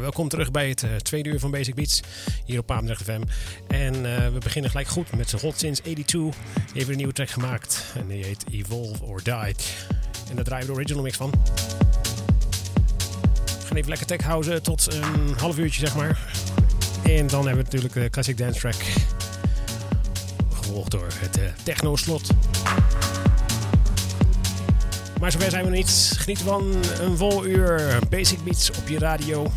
Welkom terug bij het uh, tweede uur van Basic Beats hier op Papendrecht FM. En uh, we beginnen gelijk goed met God sinds 82. Even een nieuwe track gemaakt en die heet Evolve or Die. En daar draaien we de original mix van. We gaan even lekker tech houden tot een half uurtje zeg maar. En dan hebben we natuurlijk de classic dance track. Gevolgd door het uh, techno slot. Maar zover zijn we niet. Geniet van een vol uur Basic Beats op je radio.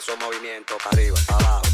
esos movimientos para arriba, para abajo.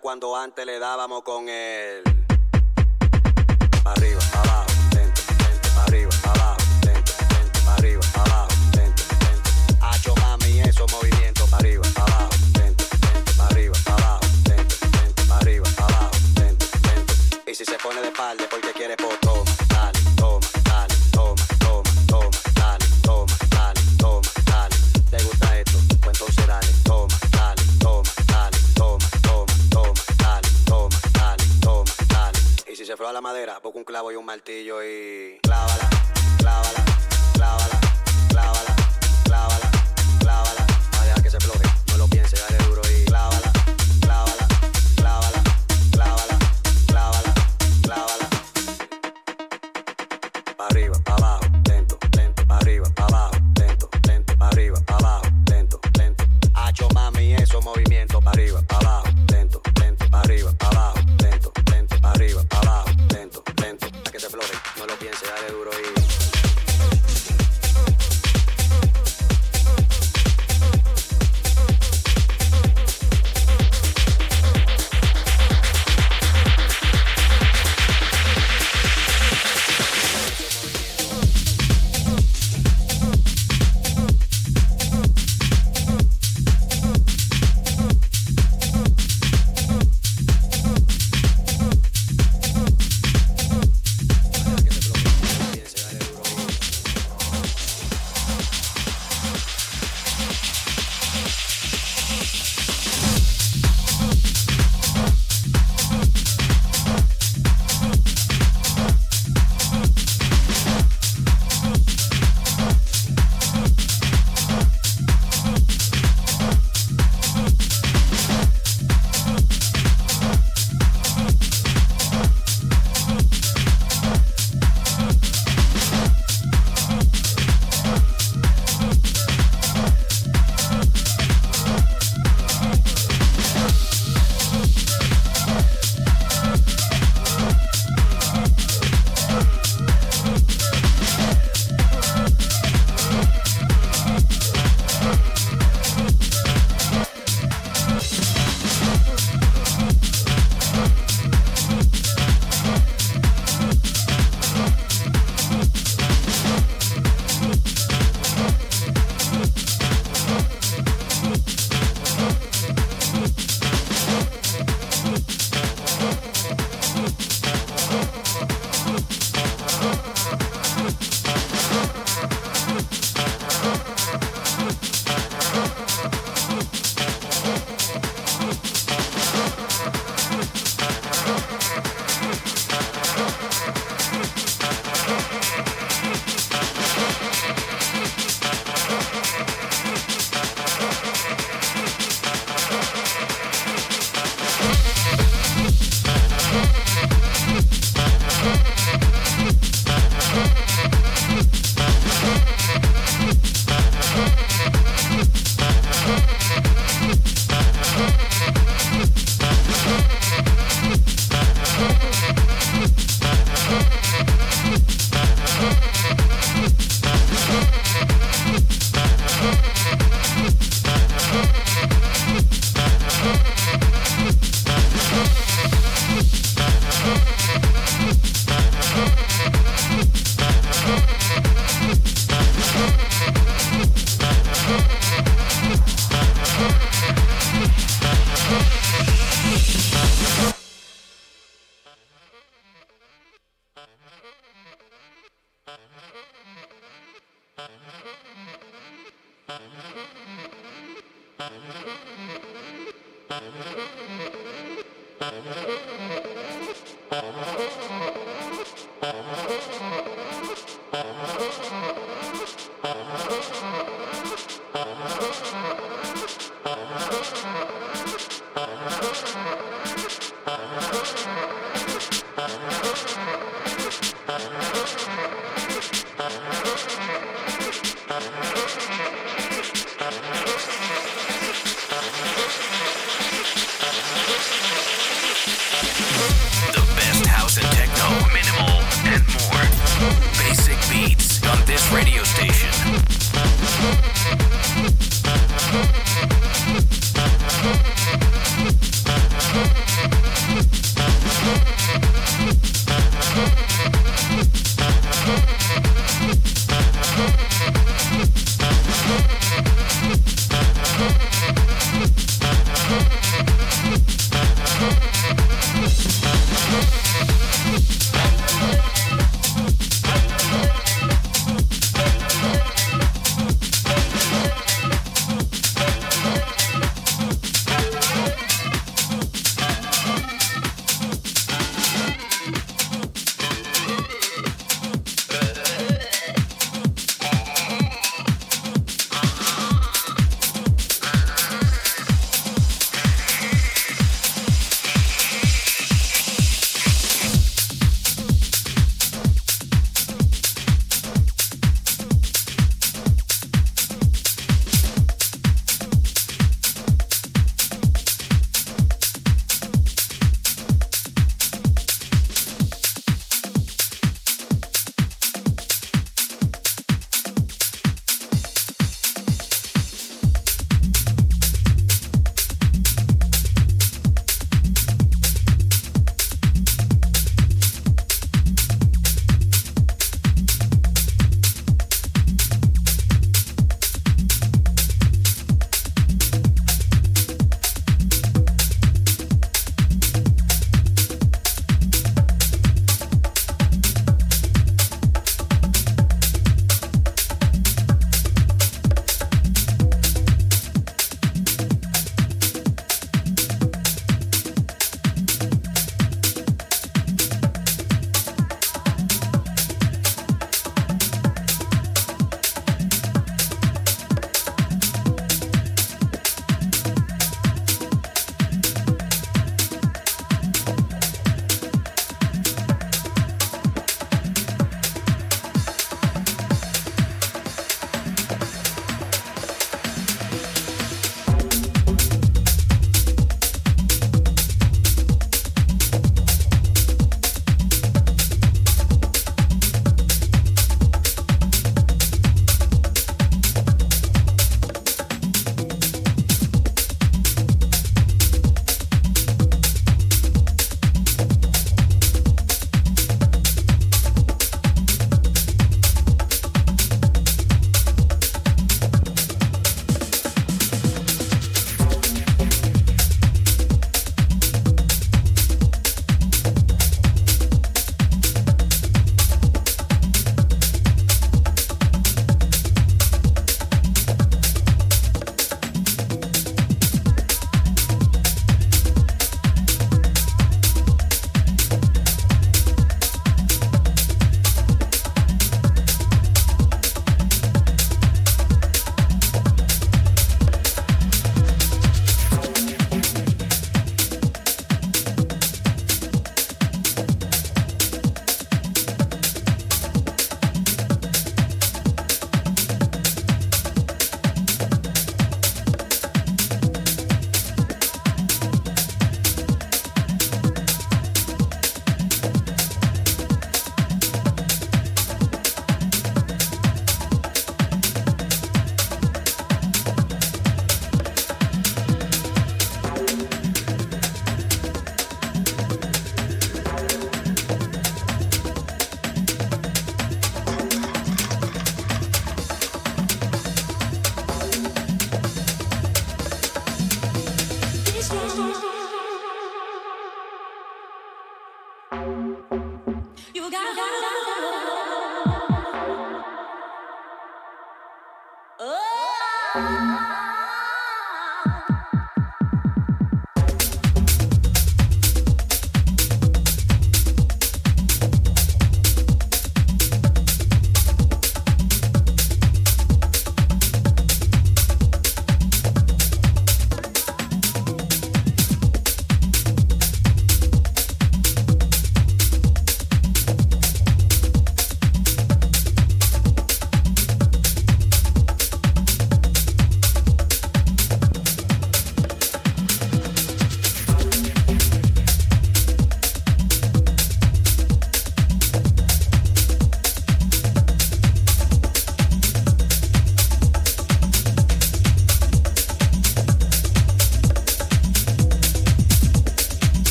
Cuando antes le dábamos con si se floja la madera, busca un clavo y un martillo y clávala, clávala, clávala.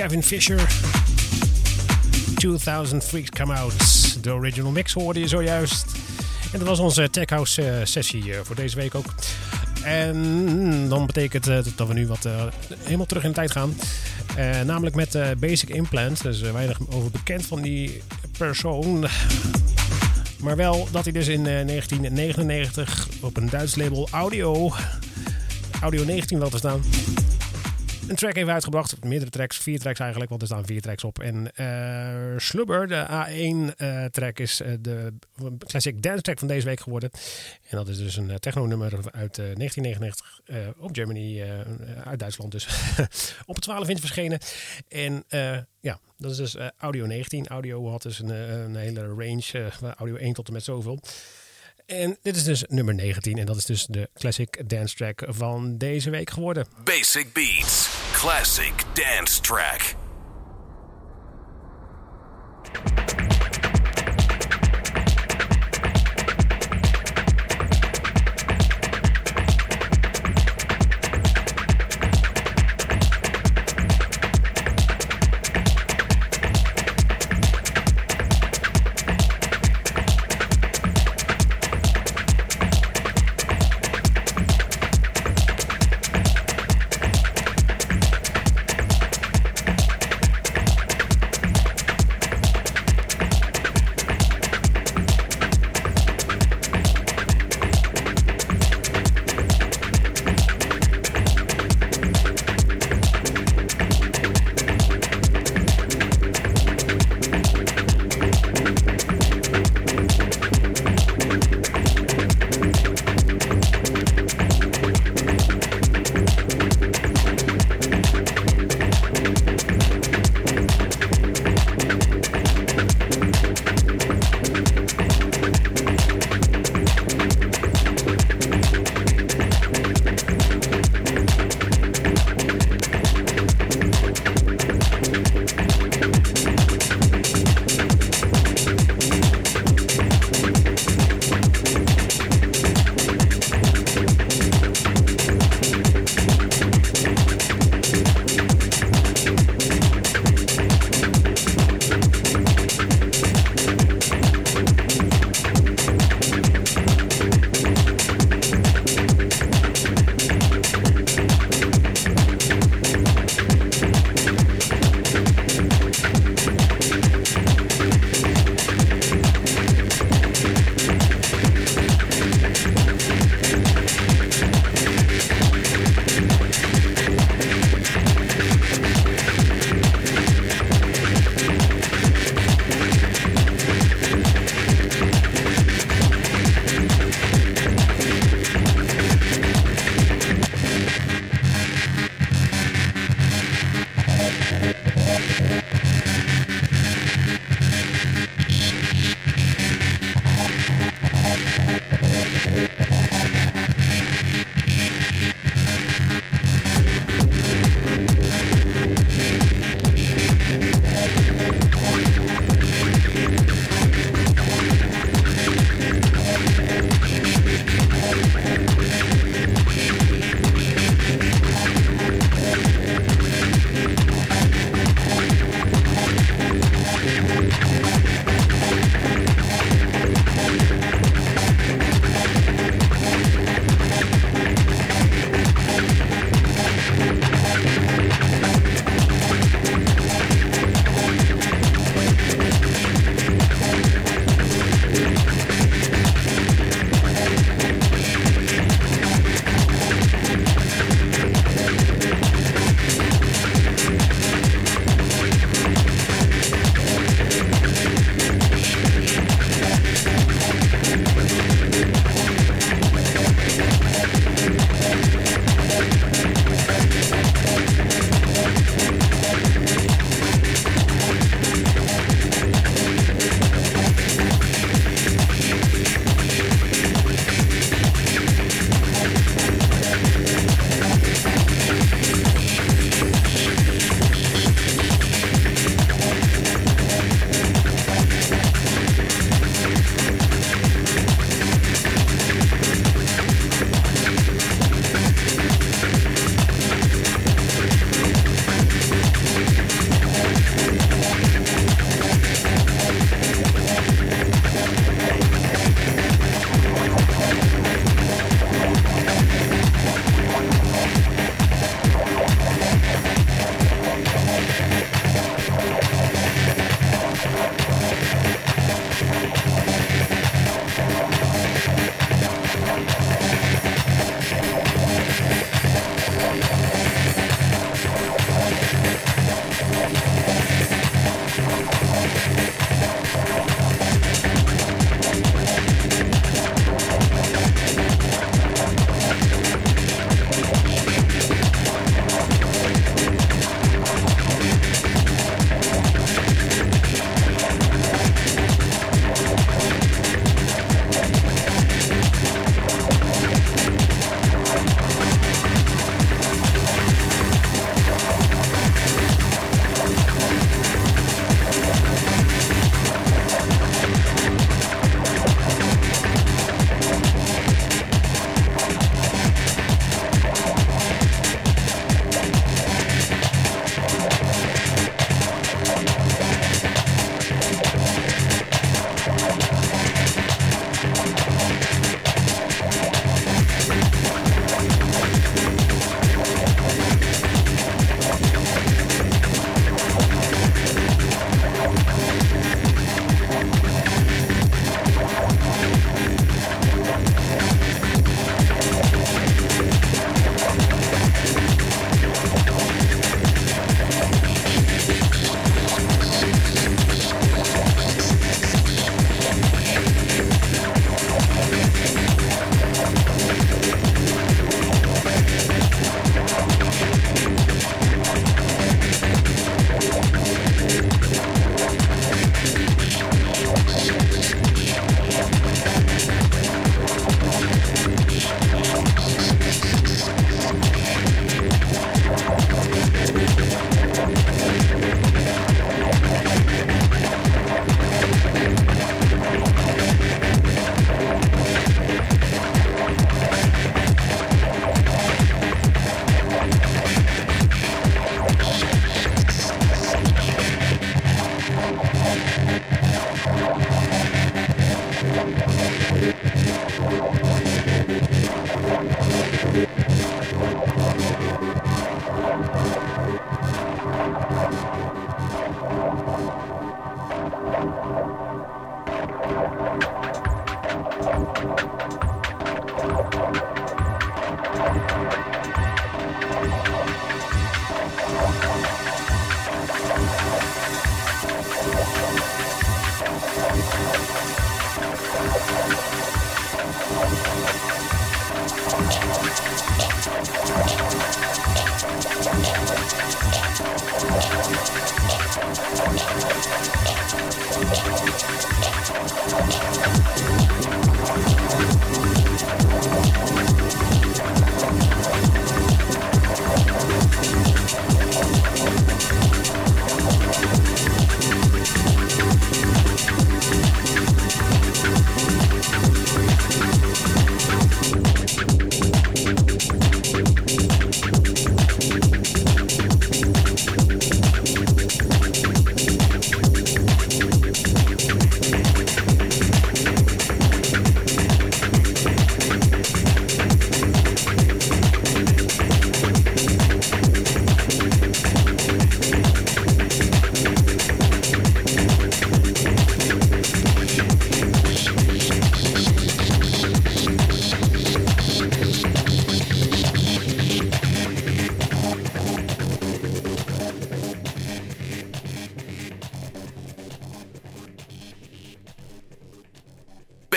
Kevin Fisher. 2000 Freaks Come Out. De original mix hoorde je zojuist. En dat was onze Tech House eh, sessie eh, voor deze week ook. En dan betekent uh, dat we nu wat helemaal terug in de tijd gaan. namelijk met Basic Implant. Er is weinig over bekend van die persoon. Maar wel dat hij dus in 1999 op een Duits label Audio, Audio 19 wel te staan, een track heeft uitgebracht. Meerdere tracks, vier tracks eigenlijk, want er staan vier tracks op. En uh, Slubber, de A1-track, uh, is uh, de classic dance track van deze week geworden. En dat is dus een techno-nummer uit 1999 op Germany, uit Duitsland dus, op het 12 inch verschenen. En ja, dat is dus Audio 19. Audio had dus een, een hele range, audio 1 tot en met zoveel. En dit is dus nummer 19 en dat is dus de classic dance track van deze week geworden. Basic Beats, classic dance track.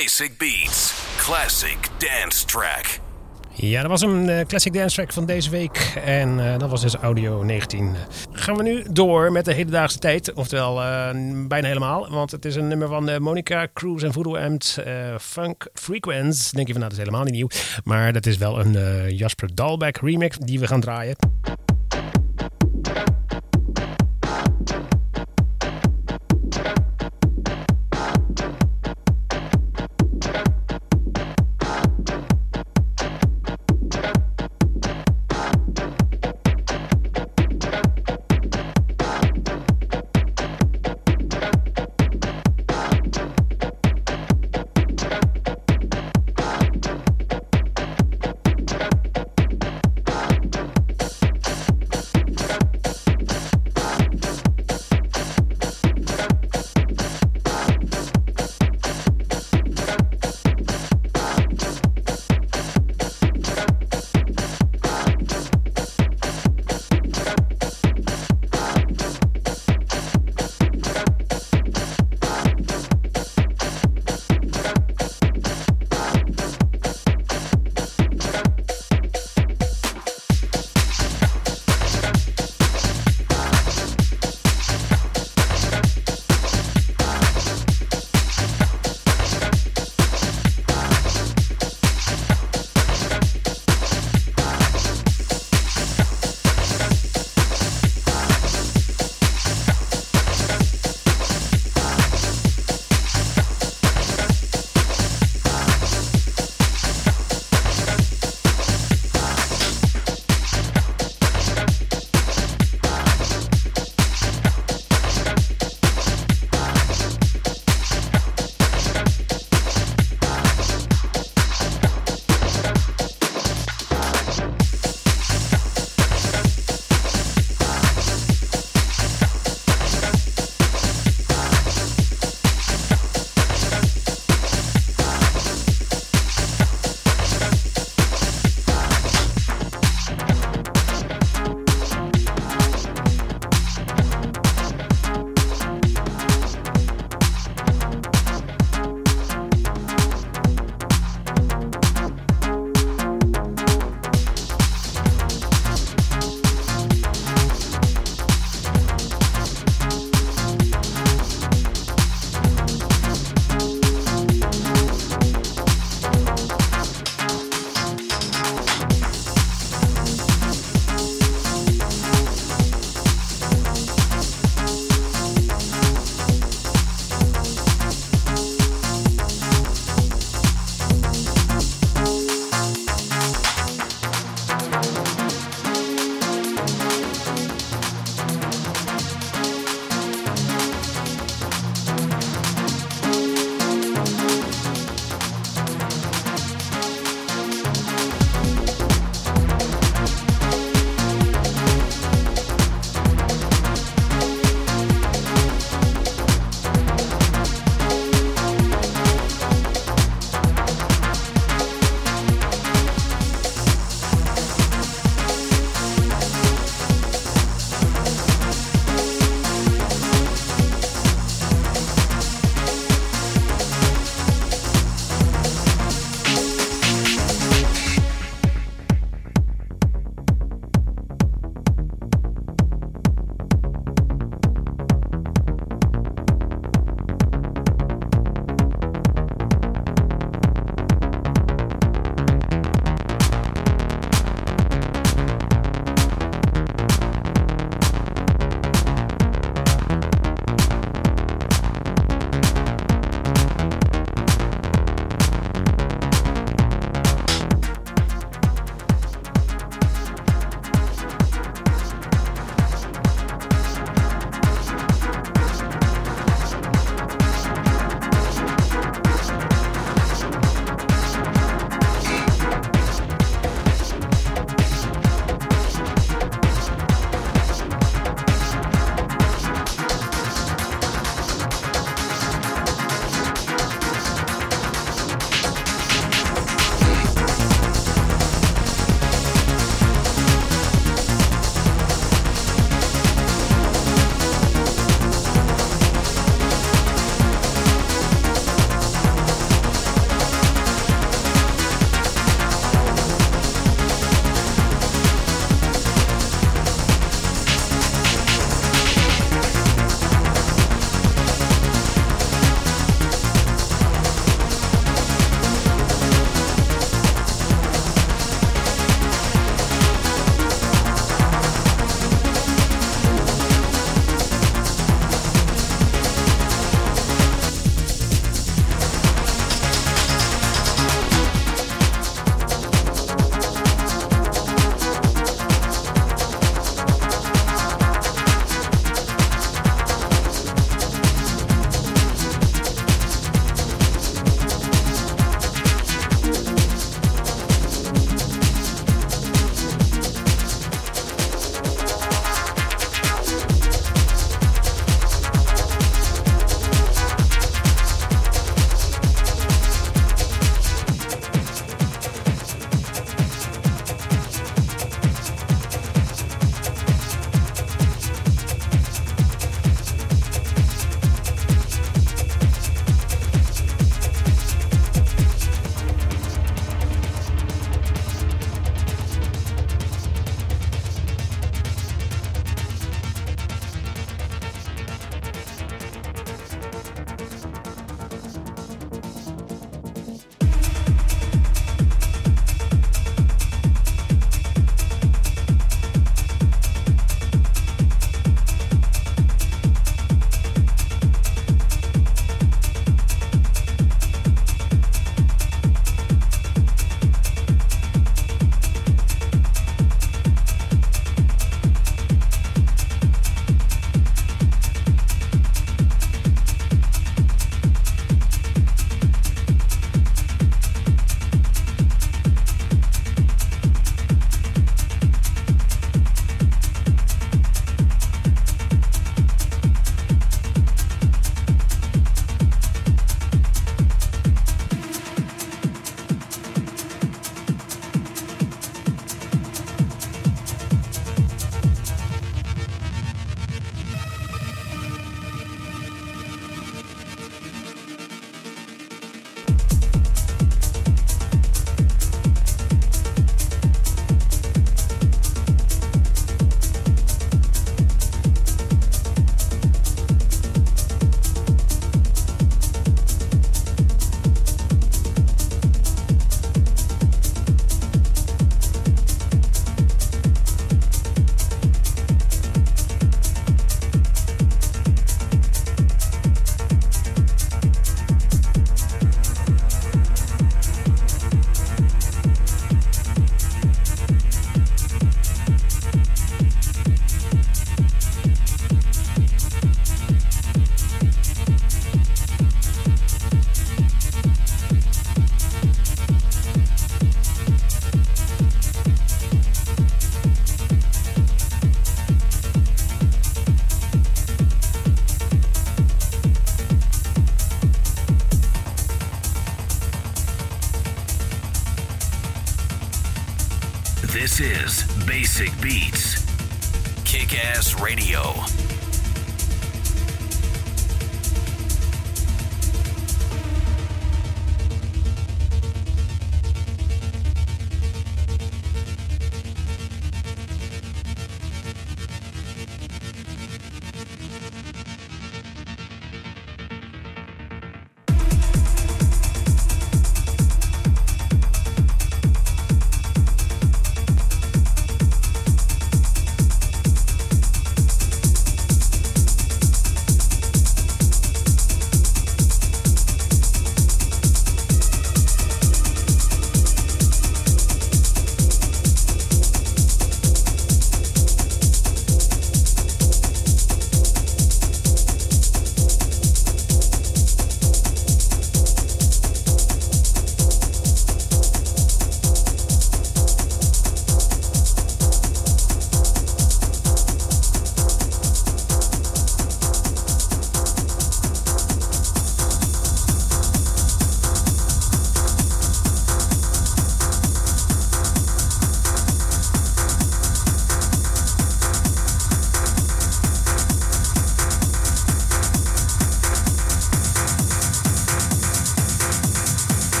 Basic Beats. Classic dance track. Ja, dat was een eh, classic dance track van deze week. En eh, dat was dus audio 19. Gaan we nu door met de hedendaagse tijd. Oftewel, eh, bijna helemaal. Want het is een nummer van Monica Cruz en Voodoo Amt. Funk Frequenz. Denk je van, nou, dat is helemaal niet nieuw. Maar dat is wel een Jasper Dalbeck remix die we gaan draaien.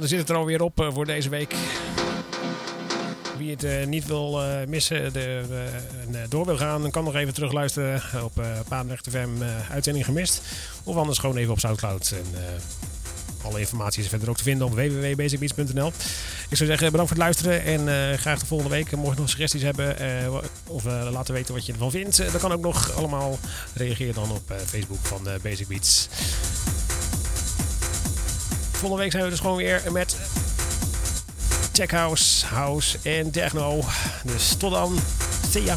Dan zit het er alweer op eh, voor deze week. Wie het eh, niet wil eh, missen, de, en, door wil gaan, kan nog even terugluisteren op uh, Paanrecht FM uitzending gemist. Of anders gewoon even op Soundcloud. En, alle informatie is verder ook te vinden op www.basicbeats.nl. Ik zou zeggen, bedankt voor het luisteren en graag de volgende week. Mocht je nog suggesties hebben of laten weten wat je ervan vindt, dan kan ook nog allemaal. Reageer dan op Facebook van Basic Beats. Volgende week zijn we dus gewoon weer met Tech House, House en Techno. Dus tot dan. See ya.